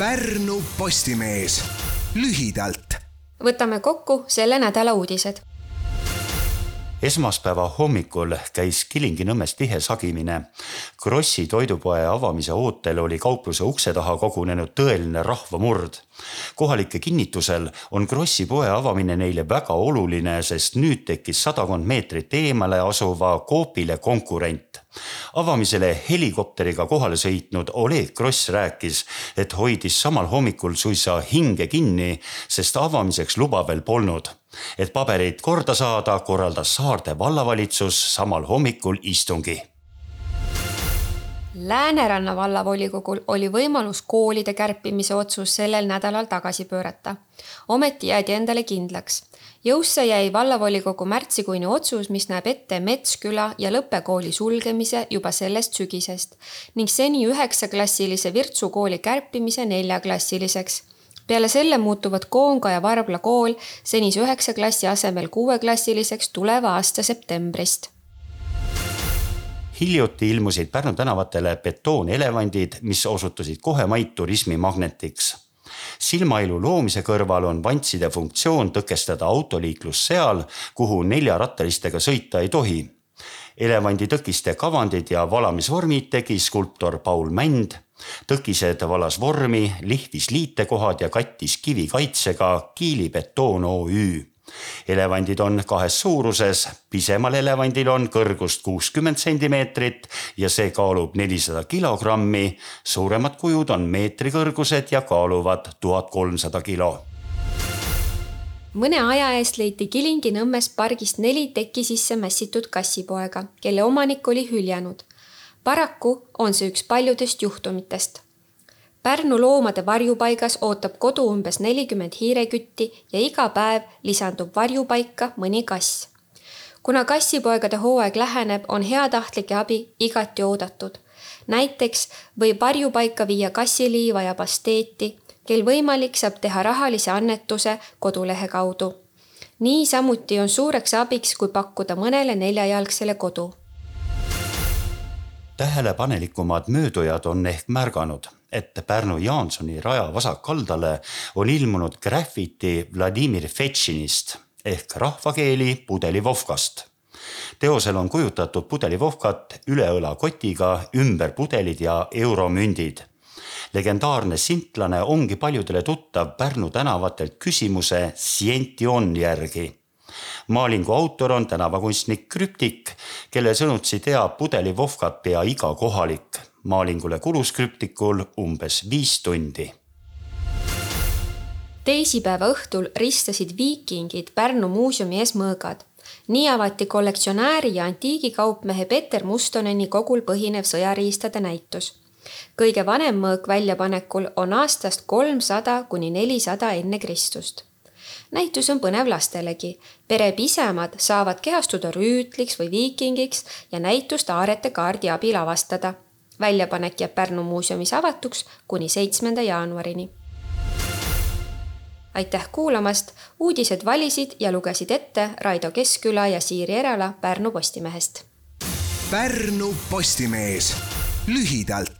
Pärnu Postimees lühidalt. võtame kokku selle nädala uudised esmaspäeva hommikul käis Kilingi-Nõmmes tihe sagimine. Krossi toidupoe avamise ootel oli kaupluse ukse taha kogunenud tõeline rahvamurd. kohalike kinnitusel on Krossi poe avamine neile väga oluline, sest nüüd tekkis sadakond meetrit eemale asuva Coopile konkurent avamisele helikopteriga kohale sõitnud Oleg Kross rääkis, et hoidis samal hommikul suisa hinge kinni, sest avamiseks luba veel polnud et pabereid korda saada, korraldas Saarde vallavalitsus samal hommikul istungi. Lääneranna vallavolikogul oli võimalus koolide kärpimise otsus sellel nädalal tagasi pöörata. ometi jäädi endale kindlaks. jõusse jäi vallavolikogu märtsikuine otsus, mis näeb ette Metsküla ja Lõppe kooli sulgemise juba sellest sügisest ning seni üheksaklassilise Virtsu kooli kärpimise neljaklassiliseks peale selle muutuvad Koonga ja Varbla kool senise üheksa klassi asemel kuueklassiliseks tuleva aasta septembrist hiljuti ilmusid Pärnu tänavatele betoonelevandid, mis osutusid kohe maid turismimagnetiks. silmailu loomise kõrval on vantside funktsioon tõkestada autoliiklus seal, kuhu neljarattalistega sõita ei tohi. Elevandi tõkiste kavandid ja valamisvormid tegi skulptor Paul Mänd tõkised valas vormi, lihvis liitekohad ja kattis kivikaitsega Kiili Betoon OÜ. elevandid on kahes suuruses, pisemal elevandil on kõrgust kuuskümmend sentimeetrit ja see kaalub nelisada kilogrammi. suuremad kujud on meetri kõrgused ja kaaluvad tuhat kolmsada kilo mõne aja eest leiti Kilingi-Nõmmes pargist neli teki sisse mässitud kassipoega, kelle omanik oli hüljanud paraku on see üks paljudest juhtumitest. Pärnu loomade varjupaigas ootab kodu umbes nelikümmend hiirekütti ja iga päev lisandub varjupaika mõni kass. kuna kassipoegade hooaeg läheneb, on heatahtlike abi igati oodatud. näiteks võib varjupaika viia kassiliiva ja pasteeti, kel võimalik, saab teha rahalise annetuse kodulehe kaudu. Niisamuti on suureks abiks, kui pakkuda mõnele neljajalgsele kodu. Tähelepanelikumad möödujad on ehk märganud, et Pärnu Jaansoni raja vasakkaldale on ilmunud graffiti Vladimir Fetšinist ehk rahvakeeli pudelivovkast. teosel on kujutatud pudelivovkat üleõlakotiga, ümber pudelid ja euromündid legendaarne sintlane ongi paljudele tuttav Pärnu tänavatelt küsimuse Siention järgi maalingu autor on tänavakunstnik Krüptik, kelle sõnutsi teab pudelivovkat pea iga kohalik. maalingule kulus Krüptikul umbes viis tundi teisipäeva õhtul ristasid viikingid Pärnu muuseumi ees mõõgad. nii avati kollektsionääri ja antiigikaupmehe Peter Mustoneni kogul põhinev sõjariistade näitus. Kõige vanem mõõk väljapanekul on aastast kolmsada kuni nelisada enne Kristust näitus on põnev lastelegi. pere pisemad saavad kehastuda rüütliks või viikingiks ja näitust aarete kaardi abil avastada. väljapanek jääb Pärnu muuseumis avatuks kuni seitsmenda jaanuarini. aitäh kuulamast, uudised valisid ja lugesid ette Raido Keskküla ja Siiri Erala Pärnu Postimehest. Pärnu Postimees lühidalt